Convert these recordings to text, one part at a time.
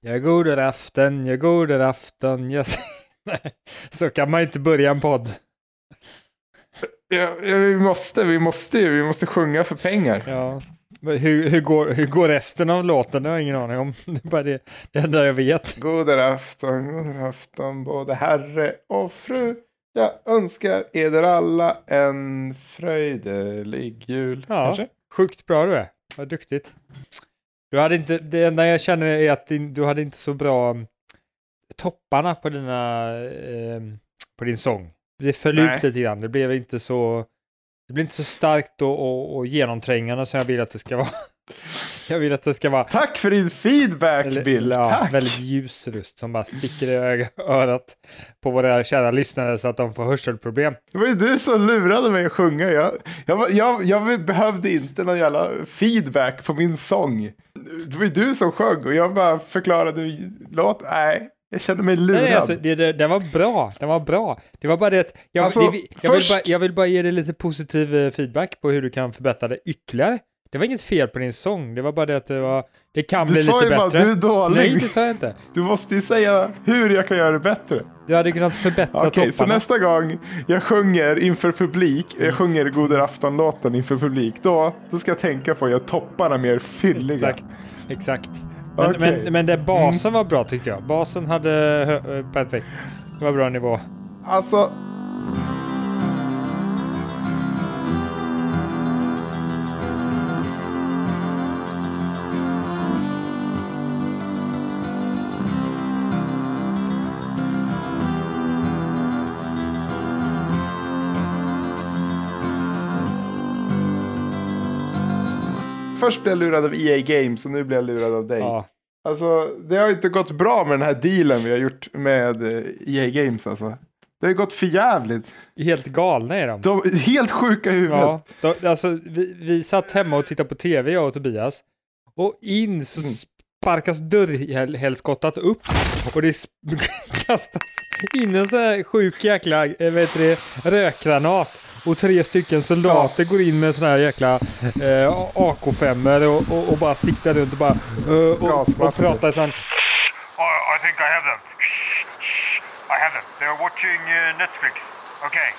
Ja, god afton, ja, god afton, ja. Nej, så kan man inte börja en podd. Ja, ja, vi måste, vi måste ju, vi måste sjunga för pengar. Ja. Hur, hur, går, hur går resten av låten? Det har jag ingen aning om. Det är bara det, det enda jag vet. God afton, god afton, både herre och fru. Jag önskar eder alla en fröjdelig jul. Ja, Kanske? sjukt bra du är. Vad duktigt. Du hade inte, det enda jag känner är att din, du hade inte så bra mm, topparna på dina, eh, på din sång. Det föll ut lite grann. Det blev inte så, det blev inte så starkt och, och, och genomträngande som jag vill att det ska vara. jag vill att det ska vara Tack för din feedback eller- Bill. ja, Tack. väldigt ljus röst som bara sticker i örat på våra kära lyssnare så att de får hörselproblem. Det var ju du som lurade mig att sjunga. Jag, jag, jag, jag behövde inte någon jävla feedback på min sång. Det var ju du som sjöng och jag bara förklarade låt. Nej, jag kände mig lurad. Nej, nej, alltså, det, det, den var bra. Den var bra. Det var bara det att jag, Alltså, det, jag, vill först- bara, jag vill bara ge dig lite positiv eh, feedback på hur du kan förbättra det ytterligare. Det var inget fel på din sång. Det var bara det att det, var, det kan du bli sa lite ju bara bättre. du är dålig. Nej, det sa jag inte. Du måste ju säga hur jag kan göra det bättre. Du hade kunnat förbättra Okej, så topparna. nästa gång jag sjunger inför publik, jag sjunger Goder afton-låten inför publik, då, då ska jag tänka på att göra topparna mer fylliga. Exakt. Exakt. Men, Okej. men, men det basen var bra tyckte jag. Basen hade eh, perfekt. Det var bra nivå. Alltså, Först blev jag lurad av EA Games och nu blir jag lurad av dig. Ja. Alltså, det har ju inte gått bra med den här dealen vi har gjort med eh, EA Games alltså. Det har ju gått för jävligt. Helt galna är de. De helt sjuka i huvudet. Ja, då, alltså, vi, vi satt hemma och tittade på tv, jag och Tobias. Och in så Mm. sparkas dörrhelskottat upp och det kastas in en sån här sjuk jäkla eh, heter det, rökgranat. Och tre stycken soldater går in med såna här jäkla eh, AK5 och, och, och bara siktar runt och bara eh, och, och Gasmasker. pratar sån. Oh, I think I have them. Shh, shh. I have them. They're watching uh, Netflix. Okay.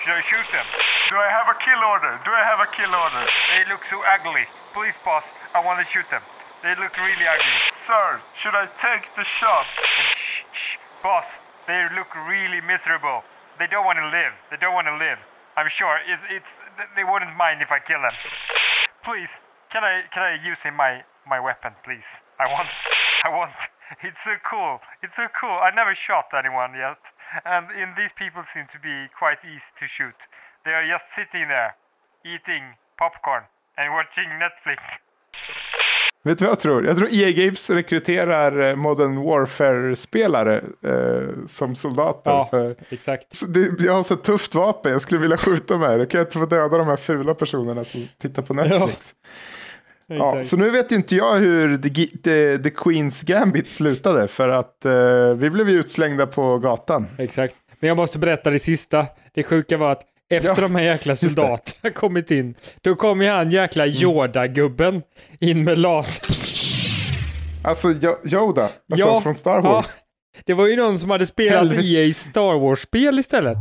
Should I shoot them? Do I have a kill order? Do I have a kill order? They look so ugly. Please, boss. I want to shoot them. They look really ugly. Sir, should I take the shot? Shh, shh. Boss, they look really miserable. They don't want to live. They don't want to live. I'm sure it, it's. They wouldn't mind if I kill them. Please, can I can I use in my my weapon, please? I want I want. It's so cool. It's so cool. I never shot anyone yet, and in these people seem to be quite easy to shoot. They are just sitting there, eating popcorn and watching Netflix. Vet du vad jag tror? Jag tror EA Games rekryterar eh, Modern Warfare-spelare eh, som soldater. Ja, För, exakt. det, jag har så tufft vapen, jag skulle vilja skjuta med det. Jag kan inte få döda de här fula personerna som tittar på Netflix. Ja, exakt. så nu vet inte jag hur The, The, The Queens Gambit slutade. För att eh, vi blev utslängda på gatan. Exakt. Men jag måste berätta det sista. Det sjuka var att efter Ja, de här jäkla soldaterna kommit in, då kom ju han jäkla Yoda-gubben in med laser. Alltså Yoda, alltså Ja, från Star Wars. Ja, det var ju någon som hade spelat. EA Star Wars-spel istället.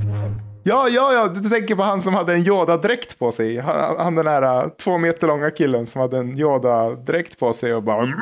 Ja, ja, ja, du tänker på han som hade en Yoda-dräkt på sig. Han, han den här uh, två meter långa killen som hade en Yoda-dräkt på sig och bara "Mm,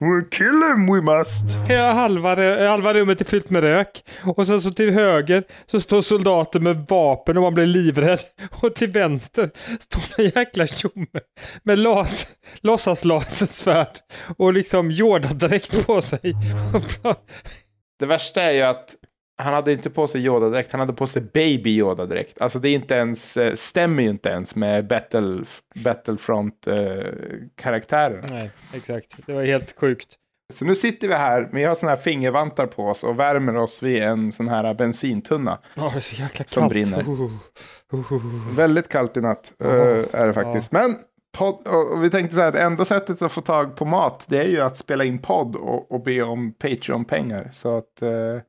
We'll kill him we must. Hela halva, halva rummet är fyllt med rök. Och sen så till höger så står soldater med vapen och man blir livrädd. Och till vänster står en jäkla tjomme med las, låtsaslasersvärd och liksom Yoda-dräkt på sig. Det värsta är ju att han hade inte på sig Yoda-dräkt, han hade på sig Baby Yoda-dräkt. Alltså det är inte ens, eh, stämmer ju inte ens med Battle, Battlefront-karaktären. Nej, exakt. Det var helt sjukt. Så nu sitter vi här, vi har såna här fingervantar på oss och värmer oss vid en sån här bensintunna. Ja, det är så jäkla kallt. Som brinner. Uh, uh, uh. Väldigt kallt i natt eh, är det faktiskt. Men podd, och vi tänkte så här att enda sättet att få tag på mat det är ju att spela in podd och, och be om Patreon-pengar. Så att eh,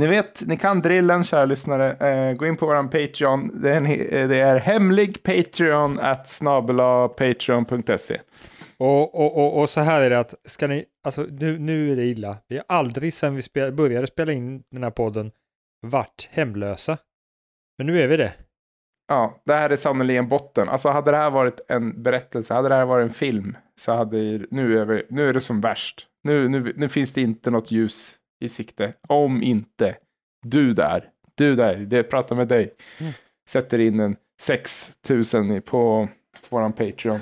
ni vet, ni kan drillen kära lyssnare. Eh, gå in på våran Patreon. Det är, en, eh, det är hemlig Patreon at snabela patreon.se. Och, och, och, och så här är det att, ska ni, alltså nu, nu är det illa. Vi har aldrig sedan vi spel, började spela in den här podden varit hemlösa. Men nu är vi det. Ja, det här är sannerligen botten. Alltså hade det här varit en berättelse, hade det här varit en film, så hade nu är, vi, nu är det som värst. Nu, nu, nu finns det inte något ljus i sikte. Om inte du där, du där, det pratar med dig, Mm. sätter in en 6000 i- på våran Patreon.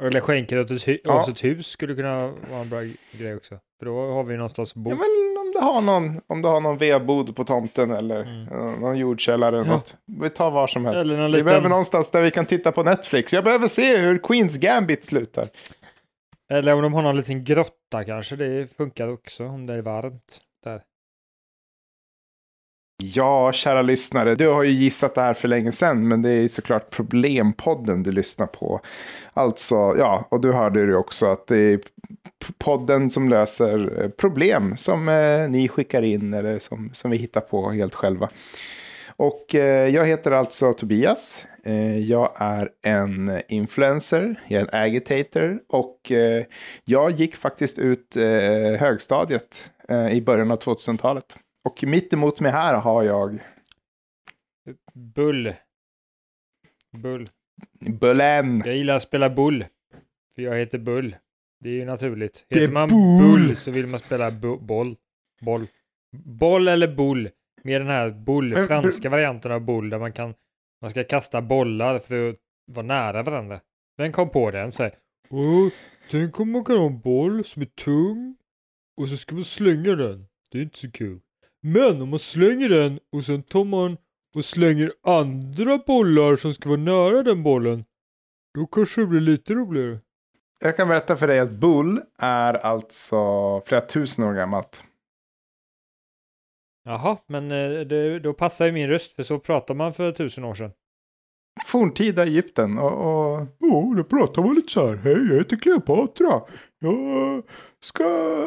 Eller skänker åt ett, Ja. oss ett hus skulle kunna vara en bra grej också. För då har vi någonstans att bo. Ja, men om du har någon, om du har någon vedbod på tomten eller Mm. någon jordkällare eller Ja. något. Vi tar var som helst. Någon Vi liten- behöver någonstans där vi kan titta på Netflix. Jag behöver se hur Queens Gambit slutar. Eller om de har någon liten grotta kanske. Det funkar också om det är varmt där. Ja, kära lyssnare, du har ju gissat det här för länge sedan, men det är såklart Problempodden du lyssnar på. Alltså, ja, och du hörde ju också att det är podden som löser problem som eh, ni skickar in eller som, som vi hittar på helt själva. Och eh, jag heter alltså Tobias. Eh, jag är en influencer, jag är en agitator och eh, jag gick faktiskt ut högstadiet i början av 2000-talet. Och mitt emot mig här har jag Bull. Bull. Bullen. Jag gillar att spela bull. För jag heter Bull. Det är ju naturligt. Heter man bull. bull så vill man spela bu- boll. Boll. Boll eller bull. Med den här bull, Men- franska varianten av bull där man kan man ska kasta bollar för att vara nära varandra. Den kom på den så här. Åh, tänk om man kan ha en boll som är tung och så ska man slänga den. Det är inte så kul. Men om man slänger den och sen tar man och slänger andra bollar som ska vara nära den bollen. Då kanske det blir lite roligare. Jag kan berätta för dig att bull är alltså flera tusen år gammalt. Jaha, men eh, det, då passar ju min röst för så pratar man för tusen år sedan. Forntida Egypten och... och oh, då pratar man lite så här. Hej, jag heter Kleopatra. Jag ska...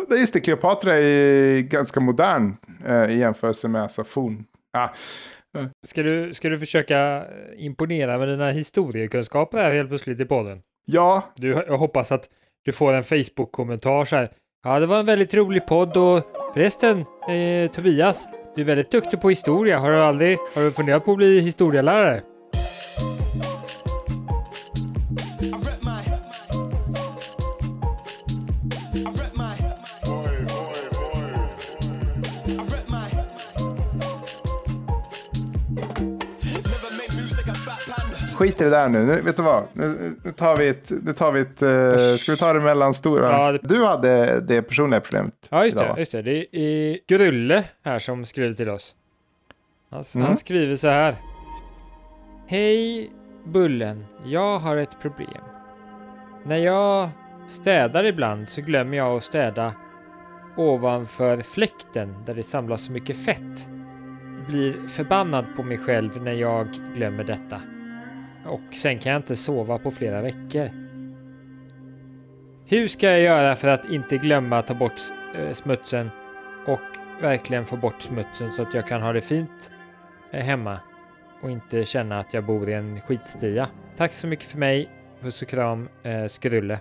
Nej, just det. Kleopatra är ganska modern eh, i jämförelse med alltså forn... Ah, Ska du, ska du försöka eh, imponera med dina historiekunskaper här helt plötsligt i podden? ja, Du, jag hoppas att du får en Facebook-kommentar så här. Ja, det var en väldigt rolig podd och förresten, eh, Tobias, du är väldigt duktig på historia. Har du aldrig, har du funderat på att bli historielärare? Skit i det där nu. nu vet du vad? Nu, nu tar vi ett... Nu tar vi ett eh, ska vi ta det mellanstora? Ja, det- Du hade det personliga problemet. Ja, just idag, det. Just det. det är Grulle här som skriver till oss. Han, Mm. han skriver så här. Hej Bullen, jag har ett problem. När jag städar ibland så glömmer jag att städa ovanför fläkten där det samlas så mycket fett. Blir förbannad på mig själv när jag glömmer detta. Och sen kan jag inte sova på flera veckor. Hur ska jag göra för att inte glömma att ta bort eh, smutsen och verkligen få bort smutsen så att jag kan ha det fint eh, hemma och inte känna att jag bor i en skitstia. Tack så mycket för mig. Puss och kram, eh, Skrulle.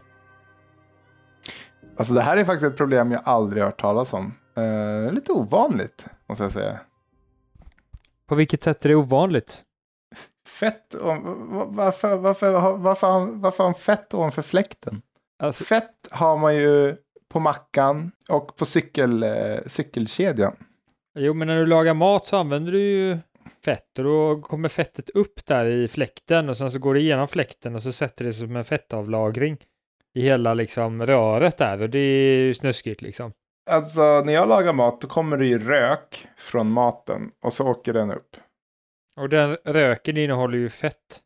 Alltså det här är faktiskt ett problem jag aldrig hört talas om. Eh, lite ovanligt, måste jag säga. På vilket sätt är det ovanligt? Fett, om, va- varför, varför, varför, varför har han fett ovanför fläkten? Alltså, Fett har man ju på mackan och på cykel, eh, cykelkedjan. jo, men när du lagar mat så använder du ju fett och då kommer fettet upp där i fläkten och sen så går det igenom fläkten och så sätter det som en fettavlagring i hela liksom röret där och det är ju snuskigt liksom. Alltså när jag lagar mat då kommer det ju rök från maten och så åker den upp. Och den röken innehåller ju fett.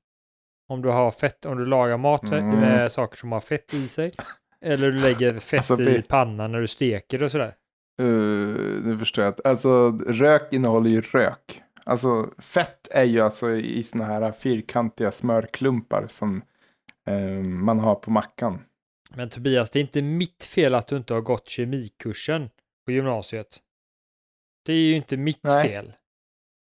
Om du har fett, om du lagar mat Mm. med saker som har fett i sig. Eller du lägger fett Alltså, i pannan när du steker och sådär. Uh, nu förstår jag. Alltså rök innehåller ju rök. Alltså fett är ju alltså i såna här fyrkantiga smörklumpar som eh, man har på mackan. Men Tobias, det är inte mitt fel att du inte har gått kemikursen på gymnasiet. Det är ju inte mitt Nej. fel.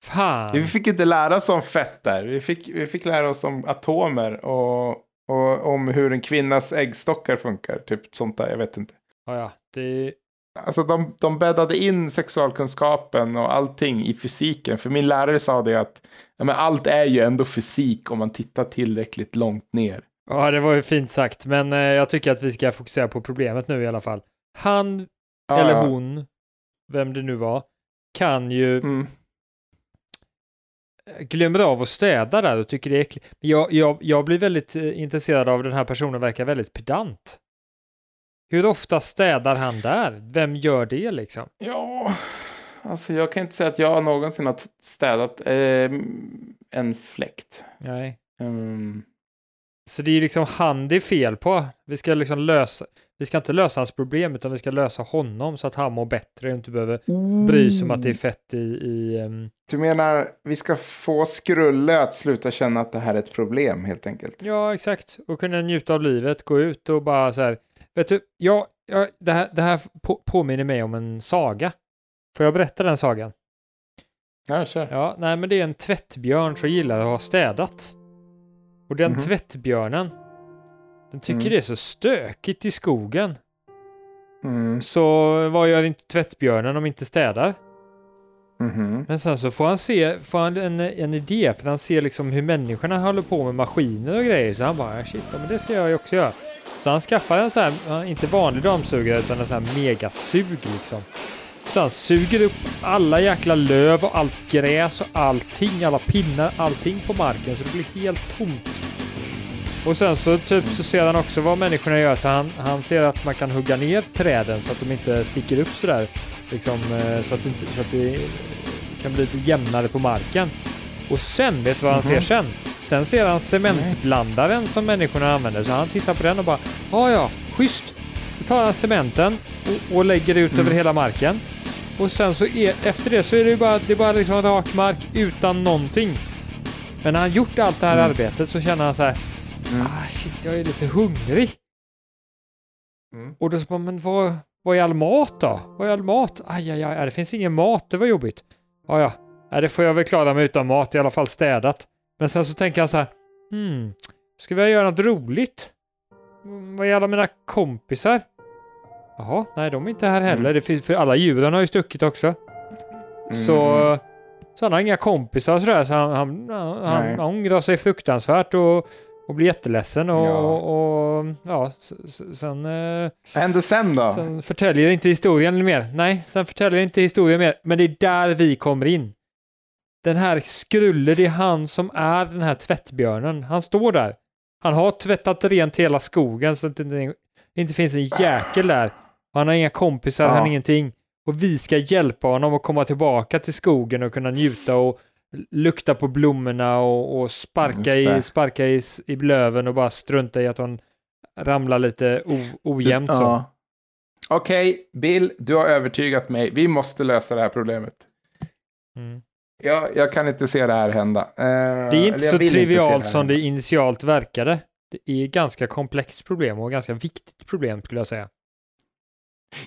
Fan! Vi fick inte lära oss om fett där. Vi fick, vi fick lära oss om atomer och, Och om hur en kvinnas äggstockar funkar, typ sånt där, jag vet inte. Ja, ja. Det, Alltså de, de bäddade in sexualkunskapen och allting i fysiken. För min lärare sa det att ja, men allt är ju ändå fysik om man tittar tillräckligt långt ner. ja, det var ju fint sagt, men eh, jag tycker att vi ska fokusera på problemet nu i alla fall. Han Ja, eller ja. hon, vem det nu var, kan ju Mm. Glömmer av att städa där och tycker det är äckligt. Jag, jag, jag blir väldigt eh, intresserad av den här personen verkar väldigt pedant. Hur ofta städar han där? Vem gör det liksom? Ja, alltså jag kan inte säga att jag någonsin har städat eh, en fläkt. Nej. Mm. Så det är liksom han det är fel på. Vi ska liksom lösa, vi ska inte lösa hans problem utan vi ska lösa honom så att han mår bättre och inte behöver bry sig om att det är fett i, i ehm, Du menar vi ska få Skrulle att sluta känna att det här är ett problem helt enkelt? Ja, exakt. Och kunna njuta av livet, gå ut och bara så här. Vet du, jag, jag, det här, det här på, påminner mig om en saga. Får jag berätta den sagan? Ja, kör. Ja, nej, men det är en tvättbjörn som gillar att ha städat. Och den Mhm. tvättbjörnen, den tycker Mm. det är så stökigt i skogen. Mm. Så vad gör inte tvättbjörnen om inte städar? Mhm. Men sen så får han se, får han en, en idé, för han ser liksom hur människorna håller på med maskiner och grejer. Så han bara, shit, men det ska jag också göra. Så han skaffar en sån här, inte vanlig dammsugare, utan en sån här megasug liksom. Så han suger upp alla jäkla löv och allt gräs och allting, alla pinnar, allting på marken så det blir helt tomt. Och sen så typ så ser han också vad människorna gör så han, han ser att man kan hugga ner träden så att de inte sticker upp sådär. Liksom eh, så att, inte, så att det kan bli lite jämnare på marken. Och sen, vet du vad han Mhm. ser sen? Sen ser han cementblandaren som människorna använder. Så han tittar på den och bara, ja ja, schysst. Då tar han cementen och, och lägger ut Mm. över hela marken. Och sen så är, efter det så är det ju bara, det är bara liksom rak mark utan någonting. Men när han gjort allt det här Mm. arbetet så känner han så här, Mm. ah shit, jag är lite hungrig. Mm. Och då så bara, men vad, vad är all mat då? Vad är all mat? Aj, aj, aj, det finns ingen mat, det var jobbigt. Ja, ja, Nej, det får jag väl klara mig utan mat, i alla fall städat. Men sen så tänker han så här, hmm, ska vi göra något roligt? Vad är alla mina kompisar? Jaha, nej de är inte här heller. Mm. Det finns, för alla djuren har ju stuckit också. Så, Mm. så han har inga kompisar och sådär, så han, han, han, Nej. han ångrar sig fruktansvärt och, och blir jätteledsen och Ja. och, och, ja sen, eh, Vad hände sen då? sen förtäljer inte historien mer. Nej, sen förtäljer inte historien mer. Men det är där vi kommer in. Den här Skrulle, det är han som är den här tvättbjörnen. Han står där. Han har tvättat rent hela skogen så att det inte, finns en jäkel där. Han har inga kompisar, Ja. han har ingenting. Och vi ska hjälpa honom att komma tillbaka till skogen och kunna njuta och lukta på blommorna och, och sparka, i, sparka i, i löven och bara strunta i att han ramlar lite o, ojämnt så. Ja. Okej, Bill, du har övertygat mig. Vi måste lösa det här problemet. Mm. Jag, jag kan inte se det här hända. Eh, Det är inte så trivialt som det initialt verkade. Det är ett ganska komplext problem och ganska viktigt problem skulle jag säga.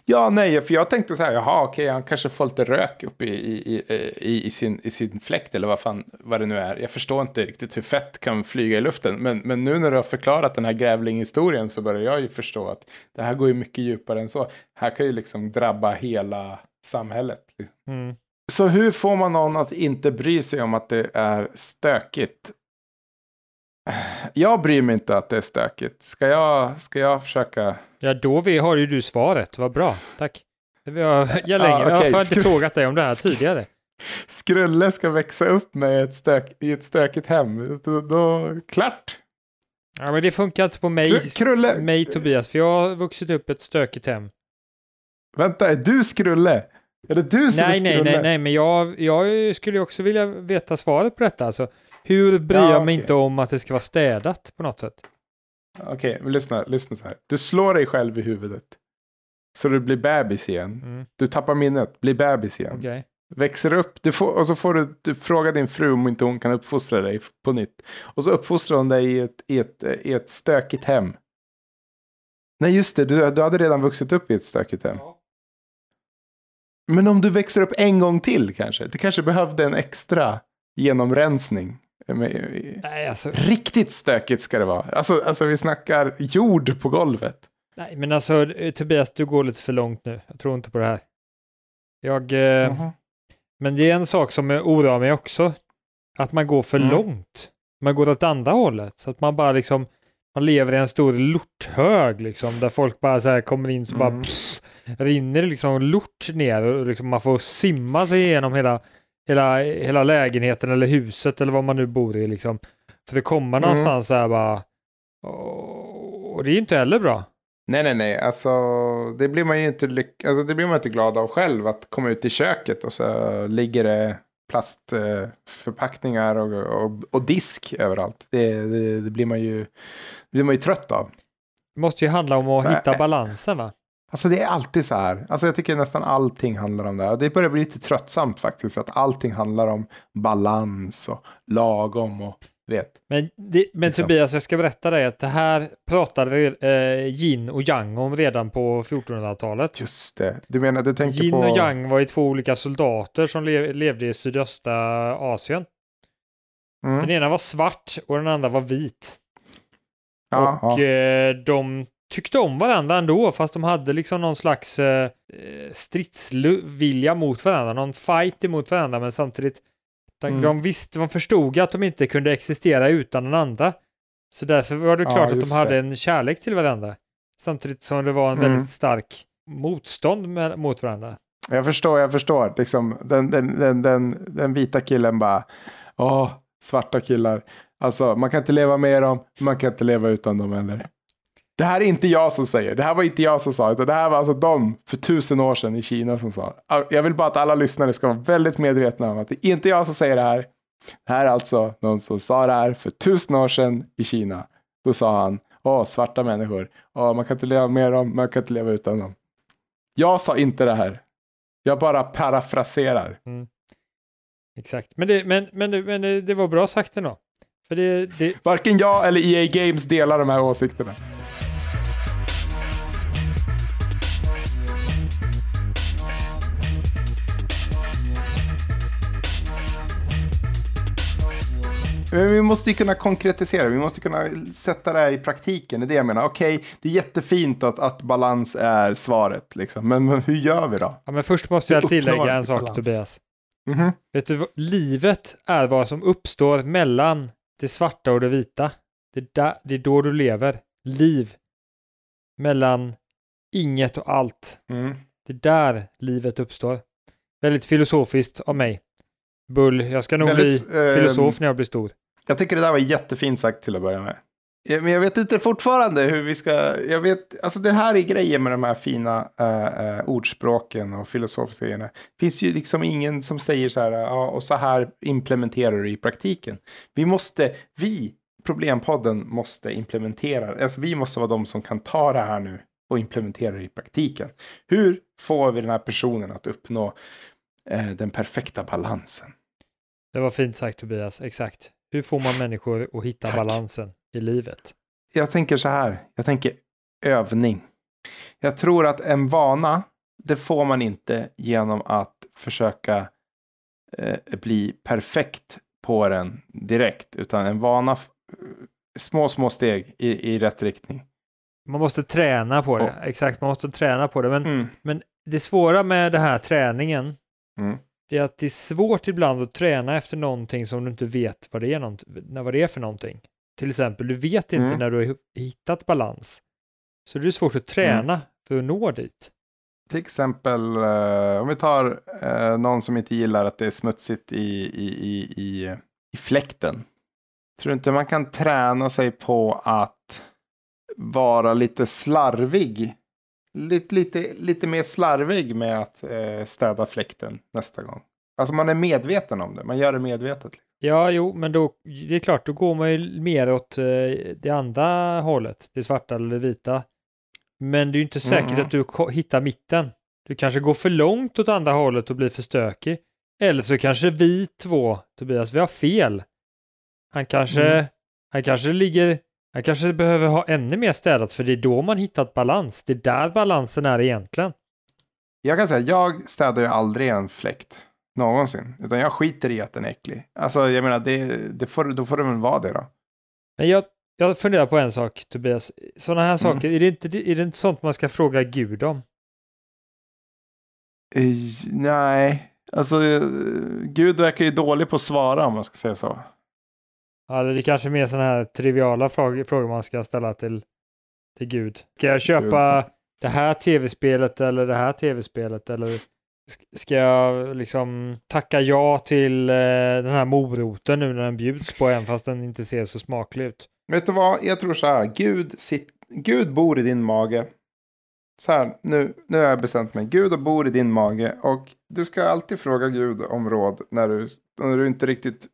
Ja, nej, för jag tänkte så här, jaha, okej, han kanske får lite rök upp i, i, i, i, i, sin, i sin fläkt eller vad fan, vad det nu är. Jag förstår inte riktigt hur fett kan flyga i luften, men, men nu när du har förklarat den här grävlinghistorien så börjar jag ju förstå att det här går ju mycket djupare än så. Här kan ju liksom drabba hela samhället. liksom. Mm. Så hur får man någon att inte bry sig om att det är stökigt? Jag bryr mig inte att det är stökigt. Ska jag, ska jag försöka? Ja, då vi har ju du svaret. Vad bra. Tack. Det var jag, jag, länge. Ja, jag okej. har inte frågat dig om det här tidigare. Skrulle ska växa upp med ett stök, i ett stökigt hem. Då, då, klart. Ja, men det funkar inte på mig, Kru- Krulle. mig Tobias, för jag har vuxit upp i ett stökigt hem. Vänta, är du Skrulle? Är det du som Nej, är nej, Skrulle? nej, nej, men jag, jag skulle också vilja veta svaret på detta. Alltså, hur bryr Ja, jag mig okej. inte om att det ska vara städat på något sätt? Okej, men lyssna, lyssna så här. Du slår dig själv i huvudet. Så du blir bebis igen. Mm, Du tappar minnet, blir bebis igen. Okej. Växer upp, du får, och så får du, du fråga din fru om inte hon kan uppfostra dig på nytt. Och så uppfostrar hon dig i ett, i ett, i ett stökigt hem. Nej, just det, du, du hade redan vuxit upp i ett stökigt hem. Ja. Men om du växer upp en gång till kanske? Du kanske behövde en extra genomrensning. Men- Nej, alltså, Riktigt stökigt ska det vara. Alltså, alltså vi snackar jord på golvet. nej, men alltså eh, Tobias, du går lite för långt nu. Jag tror inte på det här. Jag, eh, Mhm. men det är en sak som oroar mig också. Att man går för Mm. långt. Man går åt andra hållet. Så att man bara liksom, man lever i en stor lorthög liksom. Där folk bara så här kommer in så bara Mm. pss, rinner liksom lort ner och liksom man får simma sig igenom hela, hela, hela lägenheten eller huset eller vad man nu bor i liksom. För att komma Mm. någonstans så här bara. Och, det är inte heller bra. Nej, nej, nej. Alltså, det blir man ju inte, lyck- alltså, det blir man inte glad av själv. Att komma ut i köket och så ligger det plastförpackningar och, och, och disk överallt. Det, det, det blir man ju blir man ju trött av. Det måste ju handla om att Så hitta eh, balansen va? Alltså det är alltid så här. Alltså jag tycker nästan allting handlar om det. Det börjar bli lite tröttsamt faktiskt. Att allting handlar om balans och lagom och vet. Men, det, men Liksom. Tobias, jag ska berätta dig att det här pratade eh, yin och yang om redan på 1400-talet. Just det. Du menar, du tänker Yin på... och yang var ju två olika soldater som le levde i sydöstra Asien. Mm. Den ena var svart och den andra var vit. Ja, och ja. eh, de tyckte om varandra ändå, fast de hade liksom någon slags eh, stridsvilja mot varandra, någon fight emot varandra, men samtidigt de, Mm. de visste, de förstod att de inte kunde existera utan den andra. Så därför var det Ja, klart att de hade det. en kärlek till varandra. Samtidigt som det var en Mm. väldigt stark motstånd med, mot varandra. Jag förstår, jag förstår. Liksom, den, den, den, den, den vita killen bara, åh, svarta killar. Alltså, man kan inte leva med dem, man kan inte leva utan dem heller. Det här är inte jag som säger, det här var inte jag som sa, utan det här var alltså de för tusen år sedan i Kina som sa. Jag vill bara att alla lyssnare ska vara väldigt medvetna om att det är inte jag som säger det här. Det här är alltså någon som sa det här för tusen år sedan i Kina. Då sa han, åh, svarta människor, åh, man kan inte leva med dem, man kan inte leva utan dem. Jag sa inte det här. Jag bara parafraserar. Mm. Exakt. Men det, men, men, det- men det, det var bra sagt ändå. För det, det, Varken jag eller EA Games delar de här åsikterna. Men vi måste ju kunna konkretisera, vi måste kunna sätta det här i praktiken. Det är det jag menar. Okej, det är jättefint att, att balans är svaret, liksom. men, men hur gör vi då? ja, men först måste jag tillägga en sak balans? Tobias. Mhm. Vet du, livet är vad som uppstår mellan det svarta och det vita. Det, är där, det är då du lever. Liv. Mellan inget och allt. Mm. Det är där livet uppstår. Väldigt filosofiskt av mig. Bull, jag ska nog Väldigt, bli filosof när jag blir stor. Jag tycker det där var jättefint sagt till att börja med. Men jag vet inte fortfarande hur vi ska... Jag vet, alltså det här är grejen med de här fina eh, ordspråken och filosofiska grejerna. Det finns ju liksom ingen som säger så här, ja, och så här implementerar du i praktiken. Vi måste, vi, Problempodden, måste implementera, alltså vi måste vara de som kan ta det här nu och implementera det i praktiken. Hur får vi den här personen att uppnå eh, den perfekta balansen? Det var fint sagt Tobias, exakt. Hur får man människor att hitta Tack. balansen i livet? jag tänker så här. Jag tänker övning. Jag tror att en vana, det får man inte genom att försöka eh, bli perfekt på den direkt. Utan en vana, f- små, små steg i, i rätt riktning. Man måste träna på det, exakt, man måste träna på det. Men Mm. det svåra med den här träningen, Mm. det är att det är svårt ibland att träna efter någonting som du inte vet vad det är, vad det är för någonting. Till exempel, du vet inte Mm. när du har hittat balans. Så det är svårt att träna för att nå dit. Till exempel, eh, om vi tar eh, någon som inte gillar att det är smutsigt i, i, i, i, i fläkten. Tror du inte man kan träna sig på att vara lite slarvig? Lite, lite, lite mer slarvig med att eh, städa fläkten nästa gång. Alltså man är medveten om det, man gör det medvetet. Ja, jo, men då, det är klart, då går man ju mer åt eh, det andra hållet, det svarta eller det vita. Men det är ju inte säkert Mm. att du hittar mitten. Du kanske går för långt åt andra hållet och blir för stökig. Eller så kanske vi två, Tobias, vi har fel. Han kanske, Mm. han kanske ligger, han kanske behöver ha ännu mer städat för det är då man hittat balans. Det är där balansen är egentligen. Jag kan säga, jag städar ju aldrig en fläkt. Någonsin. Utan jag skiter i att den är äcklig. Alltså jag menar, det, det får, då får det väl vara det då. Men jag, jag funderar på en sak, Tobias. Sådana här Mm. saker, är, det inte, är det inte sånt man ska fråga Gud om? Eh, nej, alltså eh, Gud verkar ju dålig på att svara om man ska säga så. Ja, det är kanske mer sådana här triviala frågor, frågor man ska ställa till, till Gud. Ska jag köpa det här tv-spelet eller det här tv-spelet? Eller ska jag liksom tacka ja till eh, den här moroten nu när den bjuds på en fast den inte ser så smaklig ut? Vet du vad, jag tror så här, Gud, sit, Gud bor i din mage. Så här, nu, nu har jag bestämt mig. Gud bor i din mage och du ska alltid fråga Gud om råd när du, när du inte riktigt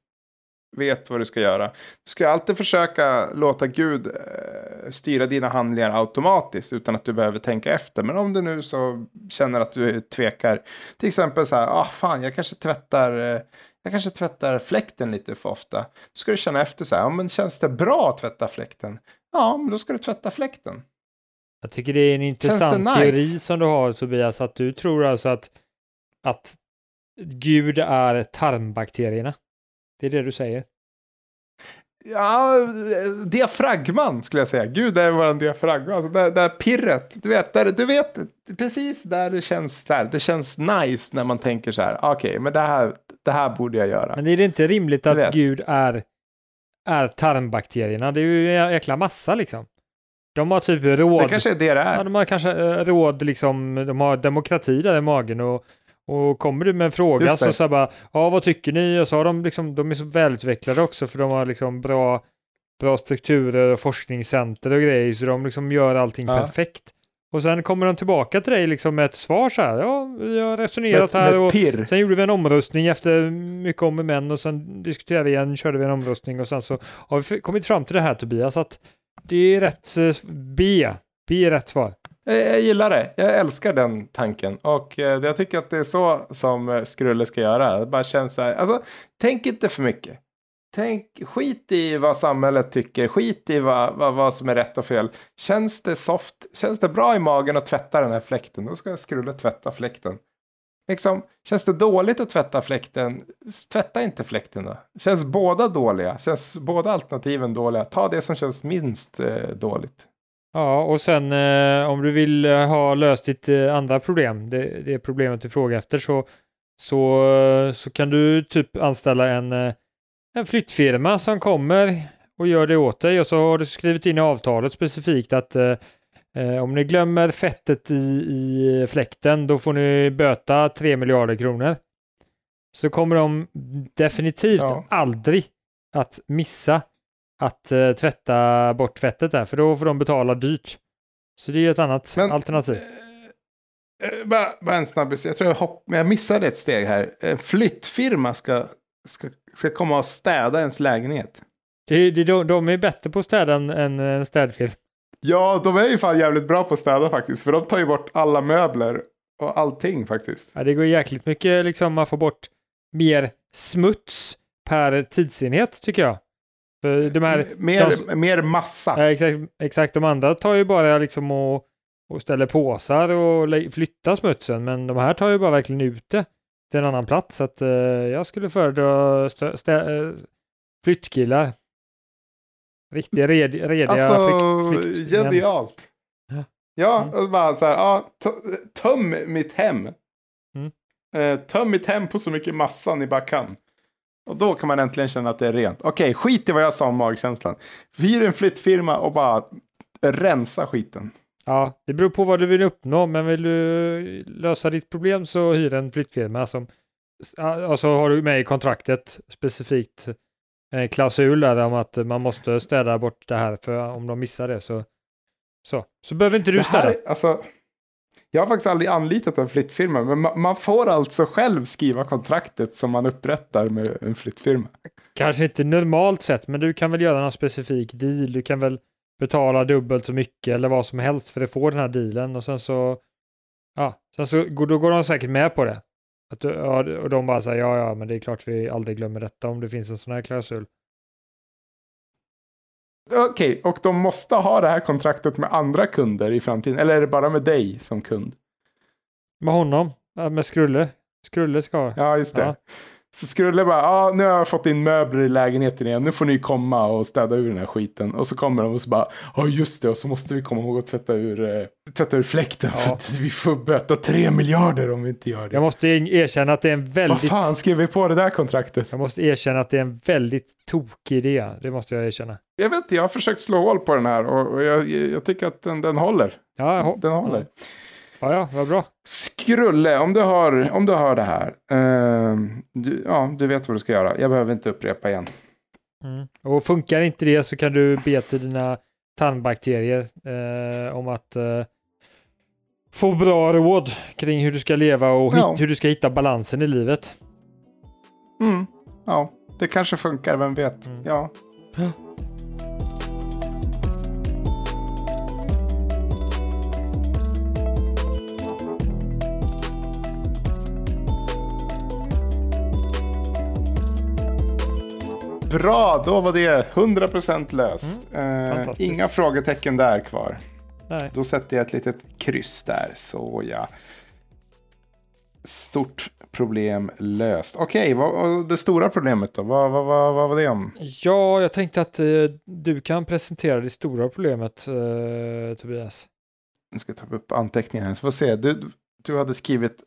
vet vad du ska göra. Du ska alltid försöka låta Gud eh, styra dina handlingar automatiskt utan att du behöver tänka efter. Men om du nu så känner att du tvekar, till exempel så här, ah fan, jag kanske tvättar, eh, jag kanske tvättar fläkten lite för ofta. Då ska du känna efter så här, ja, men känns det bra att tvätta fläkten? Ja, men då ska du tvätta fläkten. Jag tycker det är en intressant nice? teori som du har Tobias, att du tror alltså att, att Gud är tarmbakterierna. Det är det du säger. Ja, eh, diafragman skulle jag säga. Gud är vår diafragma. Alltså det, det här pirret. Du vet, där, du vet precis där det känns. Där, det känns nice när man tänker så här. Okej, men det här, det här borde jag göra. Men är det inte rimligt att. Gud är, är tarmbakterierna? Det är ju en jäkla massa liksom. De har typ råd. Det kanske är det det Ja, är. de har kanske eh, råd, liksom, de har demokrati där i magen och, och kommer du med en fråga så, så här bara, ja vad tycker ni? Och så har de liksom, de är så välutvecklade också för de har liksom bra, bra strukturer och forskningscenter och grejer så de liksom gör allting Ja. perfekt. Och sen kommer de tillbaka till dig liksom med ett svar så här, ja vi har Med, resonerat här med och pirr. Sen gjorde vi en omröstning efter mycket om och men och sen diskuterade vi igen, körde vi en omröstning och sen så har vi kommit fram till det här Tobias att det är rätt eh, B. B är rätt svar. Jag, jag gillar det. Jag älskar den tanken. Och eh, jag tycker att det är så som eh, Skrulle ska göra. Det bara känns så här. Alltså, tänk inte för mycket. Tänk, skit i vad samhället tycker. Skit i vad, vad, vad som är rätt och fel. Känns det soft? Känns det bra i magen att tvätta den här fläkten? Då ska Skrulle tvätta fläkten. Liksom, känns det dåligt att tvätta fläkten? Tvätta inte fläkten då. Känns båda dåliga? Känns båda alternativen dåliga? Ta det som känns minst eh, dåligt. Ja, och sen eh, om du vill eh, ha löst ditt eh, andra problem, det, det problemet du frågar efter, så, så, eh, så kan du typ anställa en, eh, en flyttfirma som kommer och gör det åt dig och så har du skrivit in i avtalet specifikt att eh, eh, om ni glömmer fettet i, i fläkten, då får ni böta 3 miljarder kronor. Så kommer de definitivt Ja. aldrig att missa att eh, tvätta bort fettet där, för då får de betala dyrt. Så det är ju ett annat Men- alternativ. Eh, eh, bara, bara en snabbis. Jag tror jag, hopp, jag missade ett steg här. En flyttfirma ska, ska, ska komma och städa ens lägenhet. Det, det, de, de är bättre på att städa än än en städfirma. Ja, de är ju fan jävligt bra på att städa faktiskt. För de tar ju bort alla möbler och allting faktiskt. Ja, det går jäkligt mycket, liksom man får bort mer smuts per tidsenhet tycker jag. För de här, mer, mer massa. exakt, exakt, de andra tar ju bara liksom och, och ställer påsar och flyttar smutsen, men de här tar ju bara verkligen ut det till en annan plats. Så att eh, jag skulle föredra stä, stä, eh, flyttkillar. Riktiga, red, rediga Alltså, flyttmän. genialt. Ja. Ja, Mm. bara så här, ja, töm mitt hem. Mm. Eh, töm mitt hem på så mycket massa ni bara kan. Och då kan man äntligen känna att det är rent. Okej, skit i vad jag sa om magkänslan. Hyr en flyttfirma och bara rensa skiten. Ja, det beror på vad du vill uppnå, men vill du lösa ditt problem så hyr en flyttfirma som så har du med i kontraktet specifikt en klausul där om att man måste städa bort det här för om de missar det så så, så behöver inte du här, städa. är- alltså, jag har faktiskt aldrig anlitat en flyttfirma, men ma- man får alltså själv skriva kontraktet som man upprättar med en flyttfirma. Kanske inte normalt sett, men du kan väl göra någon specifik deal. Du kan väl betala dubbelt så mycket eller vad som helst för att få den här dealen och sen så ja, sen så går- då går de säkert med på det. Att, och de bara säger ja, ja, men det är klart vi aldrig glömmer detta om det finns en sån här klausul. Okej, och de måste ha det här kontraktet med andra kunder i framtiden, eller är det bara med dig som kund? Med honom, med Skrulle. Skrulle ska. Ja, just det. Ja. Så skulle bara, ja nu har jag fått in möbler i lägenheten igen, nu får ni komma och städa ur den här skiten. Och så kommer de och så bara, ja just det, och så måste vi komma ihåg att tvätta ur, eh, tvätta ur fläkten för Ja. att vi får böta tre miljarder om vi inte gör det. Jag måste erkänna att det är en Vad väldigt... fan skrev vi på det där kontraktet? Jag måste erkänna att det är en väldigt tokig idé. Det måste jag erkänna. Jag vet inte, jag har försökt slå hål på den här och, jag, jag tycker att den, den håller. Ja, jag Den håller. Ja, ja vad bra. Skrulle, om du hör, om du hör det här. ehm, du, ja, du vet vad du ska göra. Jag behöver inte upprepa igen. Mm. Och funkar inte det så kan du be till dina tarmbakterier eh, om att eh, få bra råd kring hur du ska leva och Ja. hur du ska hitta balansen i livet. Mm. Ja, det kanske funkar, vem vet. Mm. Ja. Bra, då var det 100% löst. Eh, Mm. fantastiskt. inga frågetecken där kvar. Nej. Då sätter jag ett litet kryss där. Så ja. Stort problem löst. Okej, vad- det stora problemet då? Vad, vad, vad, vad var det om? Ja, jag tänkte att eh, du kan presentera det stora problemet, eh, Tobias. Nu ska jag ta upp anteckningen här. Så får se. Du, du, hade skrivit,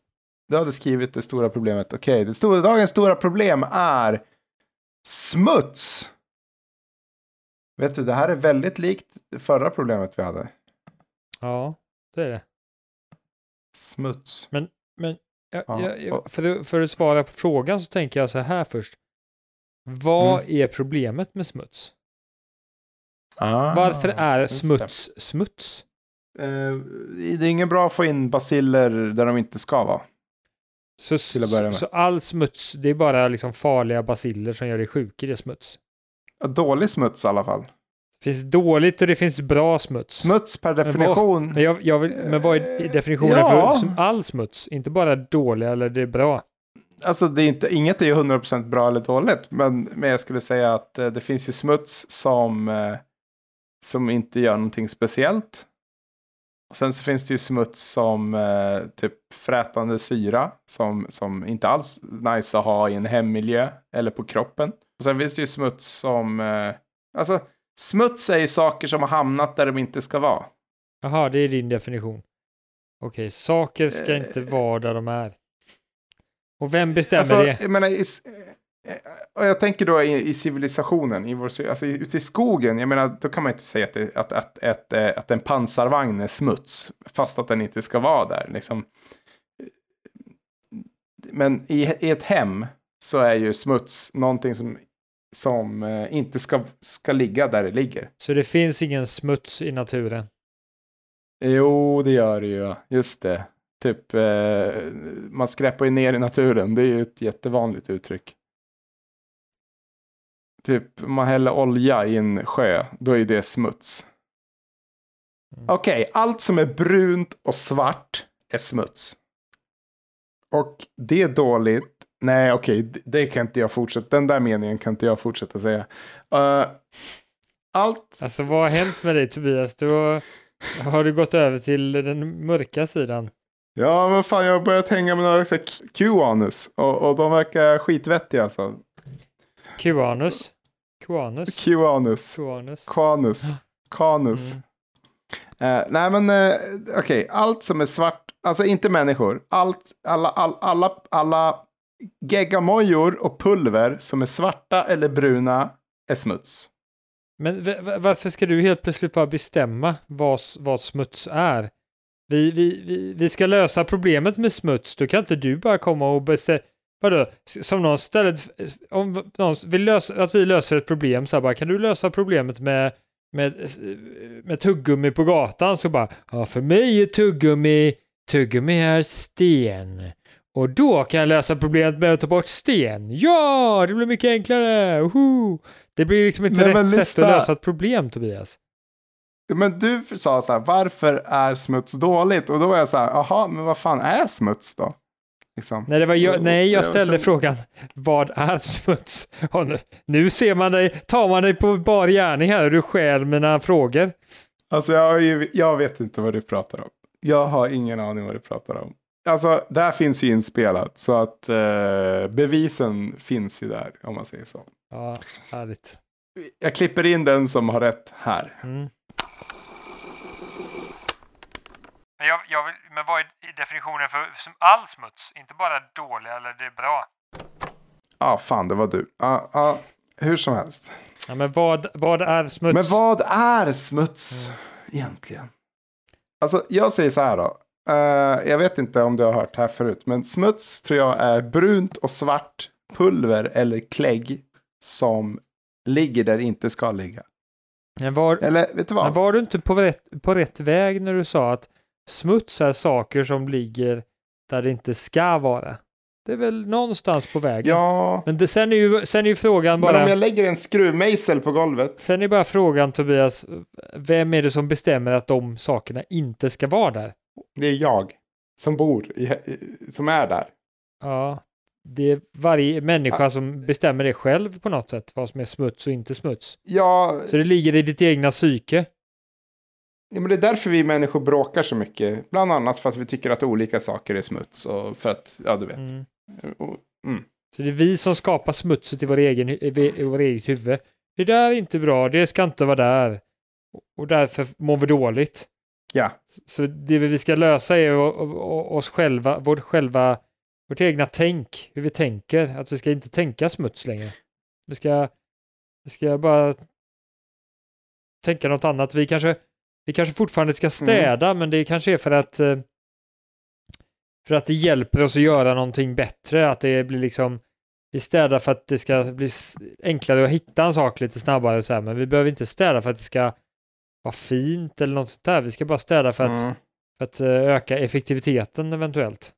du hade skrivit det stora problemet. Okej, det stora, dagens stora problem är smuts. Vet du, det här är väldigt likt förra problemet vi hade. Ja, det är det. Smuts. Jag, Ja, jag, jag, och- för, att- för att svara på frågan så tänker jag så här först. Vad Mm. är problemet med smuts? Ah, Varför är just det. smuts smuts? Eh, det är ingen bra att få in basiller där de inte ska vara. Så, Till att börja med. så all smuts, det är bara liksom farliga basiller som gör dig sjuk i det smuts. Ja, Dålig smuts i alla fall. Det finns dåligt och det finns bra smuts. Smuts per vad- definition. Men, jag, jag vill, men vad är definitionen Ja. för all smuts? Inte bara dålig eller det är bra. Alltså det är inte, inget är ju 100% bra eller dåligt. Men, men jag skulle säga att eh, det finns ju smuts som, eh, som inte gör någonting speciellt. Och sen så finns det ju smuts som eh, typ frätande syra. Som, som inte alls nice att ha i en hemmiljö eller på kroppen. Och sen finns det ju smuts som... Eh, alltså smuts är ju saker som har hamnat där de inte ska vara. Jaha, det är din definition. Okej, saker ska Eh. inte vara där de är. Och vem bestämmer Alltså, det? jag menar, och jag tänker då i, i civilisationen, i vår, alltså ute i skogen, jag menar, då kan man inte säga att, det, att, att, att, eh, att en pansarvagn är smuts, fast att den inte ska vara där. Liksom. Men i, i ett hem så är ju smuts någonting som, som eh, inte ska, ska ligga där det ligger. Så det finns ingen smuts i naturen. Jo, det gör det ju, just det. Typ, eh, man skräpar ju ner i naturen, det är ju ett jättevanligt uttryck. Typ, man häller olja i en sjö, då är det smuts. Mm. Okej, allt som är brunt och svart är smuts. Och det är dåligt. Nej, okej, det, det kan inte jag fortsätta. Den där meningen kan inte jag fortsätta säga. Eh, allt Alltså vad har hänt med dig Tobias? Du har, har du gått över till den mörka sidan? Ja, men fan, jag har börjat hänga med några Q-anus. Och, och de verkar skitvettiga alltså. Qanus? Q-anus. Qanus? Quanus. Kanus. Mm. Eh, nej, men eh, okej. Allt som är svart, alltså inte människor. Allt, alla, all, alla, alla geggamojor och pulver som är svarta eller bruna är smuts. Men varför ska du helt plötsligt bara bestämma vad, vad smuts är? Vi, vi, vi, vi ska lösa problemet med smuts, då kan inte du bara komma och bestämma. Vadå? Som någon stället, om någon vill lösa, att vi löser ett problem så här bara, kan du lösa problemet med, med, med tuggummi på gatan? Så bara, ja för mig är tuggummi, tuggummi är sten. Och då kan jag lösa problemet med att ta bort sten. Ja, det blir mycket enklare. Woho! Det blir liksom inte Nej, rätt sätt lyssna. att lösa ett problem, Tobias. Men du sa så här, varför är smuts dåligt? Och då var jag så här, jaha, men vad fan är smuts då? Liksom. Nej, det var jag, nej, jag ställde frågan, vad är smuts? Nu, nu ser man dig, tar man dig på bar gärning här och du stjäl mina frågor. Alltså jag, har ju- jag vet inte vad du pratar om. Jag har ingen aning vad du pratar om. alltså det här finns ju inspelat. Så att eh, bevisen finns ju där, om man säger så. Ja, härligt. Jag klipper in den som har rätt här. Mm. Men, jag, jag vill, men vad är definitionen för som all smuts? Inte bara dålig eller det är bra? Ja, ah, fan det var du. Ja, ja, hur som helst. Ja, men vad, vad är smuts? Men vad är smuts egentligen? Alltså, jag säger så här då. Eh, jag vet inte om du har hört det här förut, men smuts tror jag är brunt och svart pulver eller klägg som ligger där det inte ska ligga. Men var, Eller vet du vad? men var du inte på rätt, på rätt väg när du sa att smuts är saker som ligger där det inte ska vara? Det är väl någonstans på vägen. Ja, Men det, sen, är ju, sen är ju frågan men bara... om jag lägger en skruvmejsel på golvet. Sen är bara frågan Tobias, vem är det som bestämmer att de sakerna inte ska vara där? Det är jag som bor, som är där. Ja, det är varje människa som bestämmer det själv på något sätt, vad som är smuts och inte smuts. Ja, Så det ligger i ditt egna psyke. Ja, men det är därför vi människor bråkar så mycket. Bland annat för att vi tycker att olika saker är smuts. Och för att, ja du vet. Mm. Och, mm. Så det är vi som skapar smutset i vår egen, i vår eget huvud. Det där är inte bra, det ska inte vara där. Och därför mår vi dåligt. Ja, Så det vi ska lösa är oss själva, vårt själva, vårt egna tänk, hur vi tänker. Att vi ska inte tänka smuts längre. Vi ska, vi ska bara tänka något annat. Vi kanske, vi kanske fortfarande ska städa, men det kanske är för att eh, för att det hjälper oss att göra någonting bättre. Att det blir liksom vi städar för att det ska bli enklare att hitta en sak lite snabbare så här, men vi behöver inte städa för att det ska vara fint eller något sånt där. Vi ska bara städa för att mm. för att eh, öka effektiviteten eventuellt.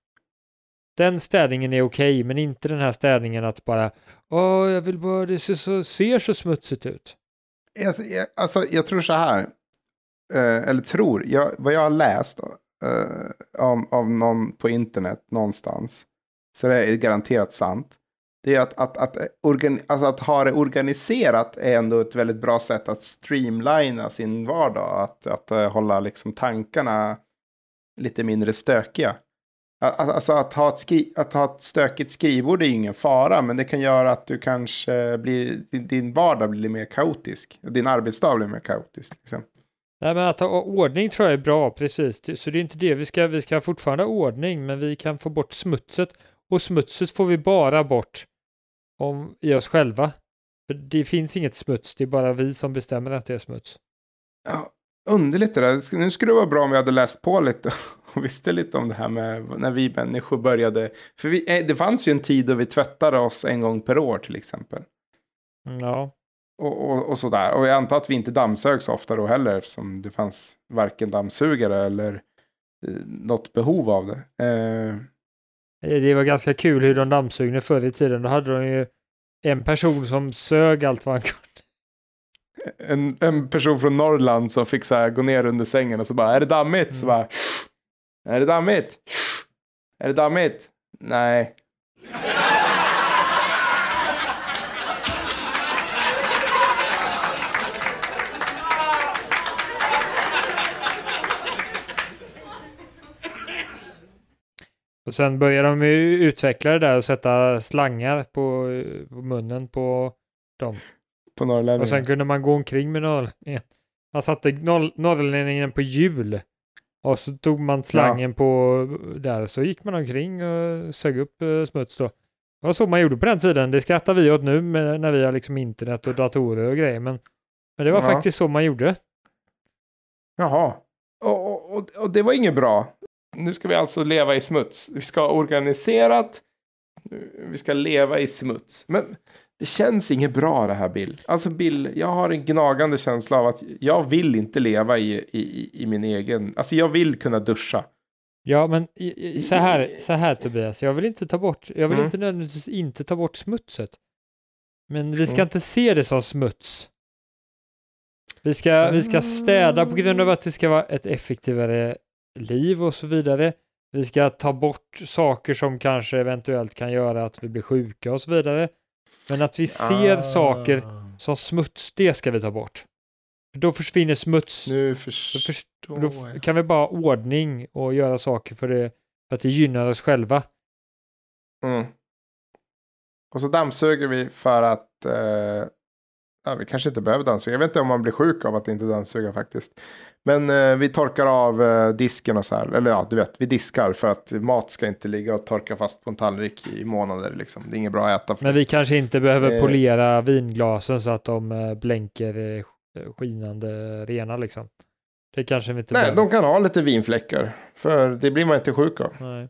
Den städningen är okej, men inte den här städningen att bara Åh, jag vill bara, det ser så, ser så smutsigt ut. Jag, alltså, jag tror så här. Eh, eller tror, jag, vad jag har läst eh, av, av någon på internet någonstans. Så det är garanterat sant. Det är att, att, att, organ, alltså att ha det organiserat är ändå ett väldigt bra sätt att streamlina sin vardag. Att, att eh, hålla liksom tankarna lite mindre stökiga. Att- Alltså att ha, ett skri- att ha ett stökigt skrivbord är ju ingen fara, men det kan göra att du kanske blir, din, din vardag blir mer kaotisk. Din arbetsdag blir mer kaotisk. Liksom. Nej, men att ha ordning tror jag är bra, precis. Så det är inte det, vi ska, vi ska fortfarande ha ordning, men vi kan få bort smutset. Och smutset får vi bara bort om, i oss själva. För det finns inget smuts, det är bara vi som bestämmer att det är smuts. Ja, underligt det där. Nu skulle det vara bra om vi hade läst på lite och visste lite om det här med när vi människor började. För vi, eh, det fanns ju en tid då vi tvättade oss en gång per år till exempel. Ja, Och, och, och sådär. Och jag antar att vi inte dammsög så ofta då heller eftersom det fanns varken dammsugare eller eh, något behov av det. Eh, Eh, Det var ganska kul hur de dammsugna förr i tiden. Då hade de ju en person som sög allt vad han kunde. en, en person från Norrland som fick så här, gå ner under sängen och så bara, är det dammigt? Så bara, är det dammigt? Är det dammigt? Nej. Och sen började de ju utveckla det där och sätta slangar på, på munnen på dem. På norrlänningar. Och sen kunde man gå omkring med norrlänningen. Man satte norr- norrlänningen på hjul. Och så tog man slangen på där så gick man omkring och sög upp eh, smuts då. Det var så man gjorde på den tiden. Det skrattar vi åt nu med, när vi har liksom internet och datorer och grejer. Men, men det var Ja. faktiskt så man gjorde. Jaha. Och, och, och det var inget bra. Nu ska vi alltså leva i smuts. Vi ska ha organiserat. Vi ska leva i smuts. Men det känns inget bra det här Bill. Alltså Bill, jag har en gnagande känsla av att jag vill inte leva i, i, i min egen... Alltså jag vill kunna duscha. Ja, men i- i- så här, så här Tobias, jag vill inte ta bort, jag vill Mm. inte nödvändigtvis inte ta bort smutset. Men vi ska Mm. inte se det som smuts. Vi ska, vi ska städa på grund av att det ska vara ett effektivare liv och så vidare. Vi ska ta bort saker som kanske eventuellt kan göra att vi blir sjuka och så vidare. Men att vi ser Ah. saker som smuts, det ska vi ta bort. Då försvinner smuts. Nu Då, förstår förs- då f- kan vi bara ha ordning och göra saker för det, För att det gynnar oss själva. Mm. Och så dammsuger vi för att eh, ja, vi kanske inte behöver dammsuga. Jag vet inte om man blir sjuk av att inte dammsuga faktiskt. Men eh, vi torkar av eh, disken och så här. Eller ja, du vet, vi diskar för att mat ska inte ligga och torka fast på en tallrik i månader. Liksom. Det är inget bra att äta. Men vi kanske inte behöver Eh. polera vinglasen så att de eh, blänker eh, skinande rena liksom. Det kanske vi inte Nej, behöver. de kan ha lite vinfläckar. För det blir man inte sjuk av. Nej.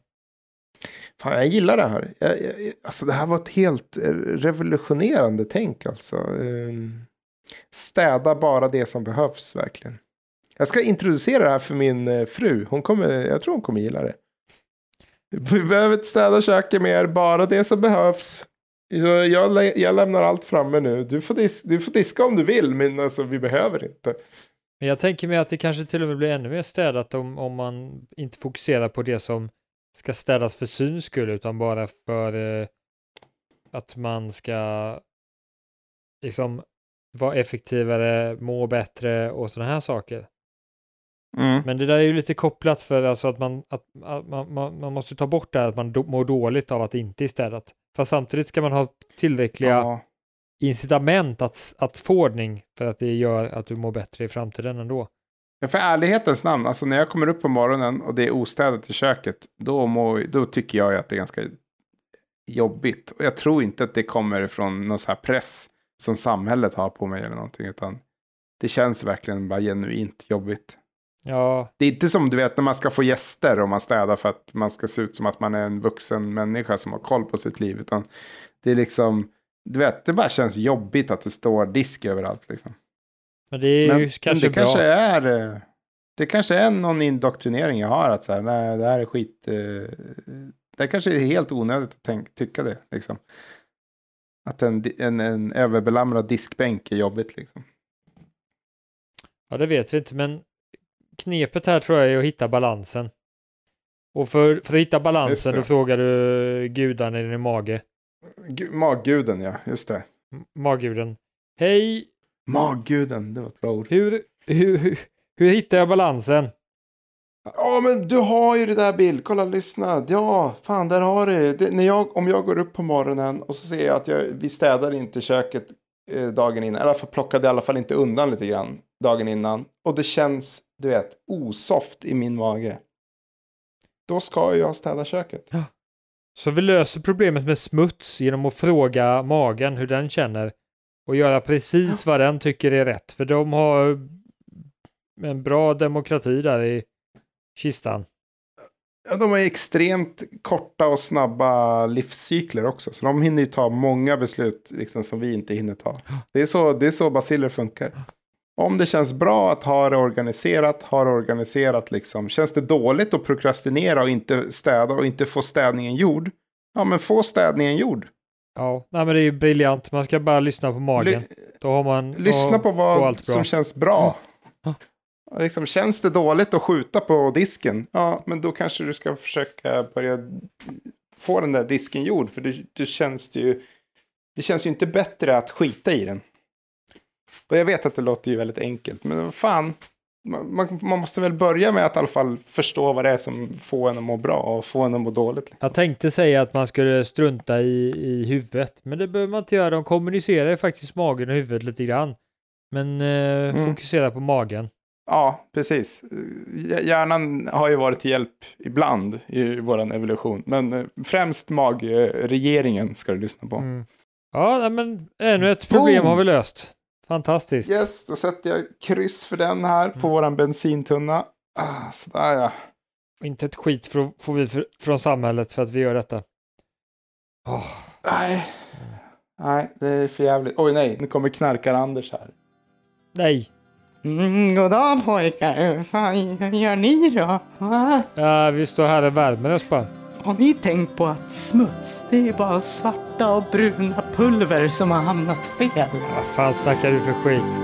Fan, jag gillar det här. Jag, jag, alltså det här var ett helt eh, revolutionerande tänk alltså. Ehm, städa bara det som behövs verkligen. Jag ska introducera det här för min eh, fru. Hon kommer, jag tror hon kommer gilla det. Vi behöver inte städa köket mer, bara det som behövs. Så jag, lä- jag lämnar allt framme nu. Du får, dis, du får diska om du vill, men alltså, vi behöver inte. Men jag tänker mig att det kanske till och med blir ännu mer städat om, om man inte fokuserar på det som ska städas för syns skull utan bara för eh, att man ska liksom vara effektivare, må bättre och sådana här saker. Men det där är ju lite kopplat för alltså att man, att, att man, man, man måste ta bort det här att man do, mår dåligt av att det inte är städat. Fast samtidigt ska man ha tillräckliga Ja. incitament att, att få ordning för att det gör att du mår bättre i framtiden ändå. För ärlighetens namn, alltså när jag kommer upp på morgonen och det är ostädat i köket, då, må, då tycker jag att det är ganska jobbigt. Och jag tror inte att det kommer från någon så här press som samhället har på mig eller någonting, utan det känns verkligen bara genuint jobbigt. Ja, Det är inte som du vet när man ska få gäster och man städar för att man ska se ut som att man är en vuxen människa som har koll på sitt liv, utan det är liksom, du vet, det bara känns jobbigt att det står disk överallt liksom. Men det är Men, ju kanske det bra. kanske är eh, det kanske är någon indoktrinering jag har att så här, nej, det här är skit. eh, Det kanske är helt onödigt att tänk, tycka det liksom. Att en, en, en överbelamrad diskbänk är jobbigt liksom. Ja, det vet vi inte, men knepet här tror jag är att hitta balansen. Och för, för att hitta balansen då frågar du gudarna i din mage, Gu- Magguden ja, just det. M- magguden. Hej, Magguden, det var ett bra ord. hur, hur, hur, hur hittar jag balansen? Ja men du har ju det där Bill, kolla lyssna. Ja, fan där har du det. När jag, om jag går upp på morgonen och så ser jag att jag, vi städar inte köket eh, dagen innan. Eller för plockade i alla fall inte undan lite grann dagen innan. Och det känns, du vet, osoft i min mage. Då ska jag städa köket. Så vi löser problemet med smuts genom att fråga magen hur den känner och göra precis vad den tycker är rätt. För de har en bra demokrati där i kistan. Ja, de har extremt korta och snabba livscykler också. Så de hinner ju ta många beslut liksom, som vi inte hinner ta. Det är så, det är så basiller funkar. Om det känns bra att ha det organiserat, ha det organiserat liksom. Känns det dåligt att prokrastinera och inte städa och inte få städningen gjord? Ja, men få städningen gjord. Ja, nej, men det är ju briljant. Man ska bara lyssna på magen. Ly- Då har man... då lyssna på går vad som känns bra. Ja. Liksom, känns det dåligt att skjuta på disken? Ja, men då kanske du ska försöka börja få den där disken gjord. För du, du känns det ju... Det känns ju inte bättre att skita i den. Och jag vet att det låter ju väldigt enkelt, men vad fan. Man, man, måste väl börja med att i alla fall förstå vad det är som får en att må bra och får en att må dåligt. Liksom. Jag tänkte säga att man skulle strunta i, i huvudet, men det behöver man inte göra. De kommunicerar ju faktiskt magen och huvudet lite grann. Men eh, Mm. fokusera på magen. Ja, precis. Hj- Hjärnan har ju varit till hjälp ibland i vår evolution. Men eh, främst magregeringen ska du lyssna på. Mm. Ja, men ännu ett problem Boom! har vi löst. Fantastiskt. Yes, då sätter jag kryss för den här på våran bensintunna. Ah, sådär ja. Inte ett skit får, får vi för, från samhället för att vi gör detta. Åh, Nej. Nej, det är för jävligt. Oj nej, nu kommer knarkar-Anders här. nej. Mm, goddag pojkar, vad fan gör ni då? Va? Ja, vi står här och värmer oss bara. Har ni tänkt på att smuts, det är bara svarta och bruna pulver som har hamnat fel? Vad fan snackar du för skit?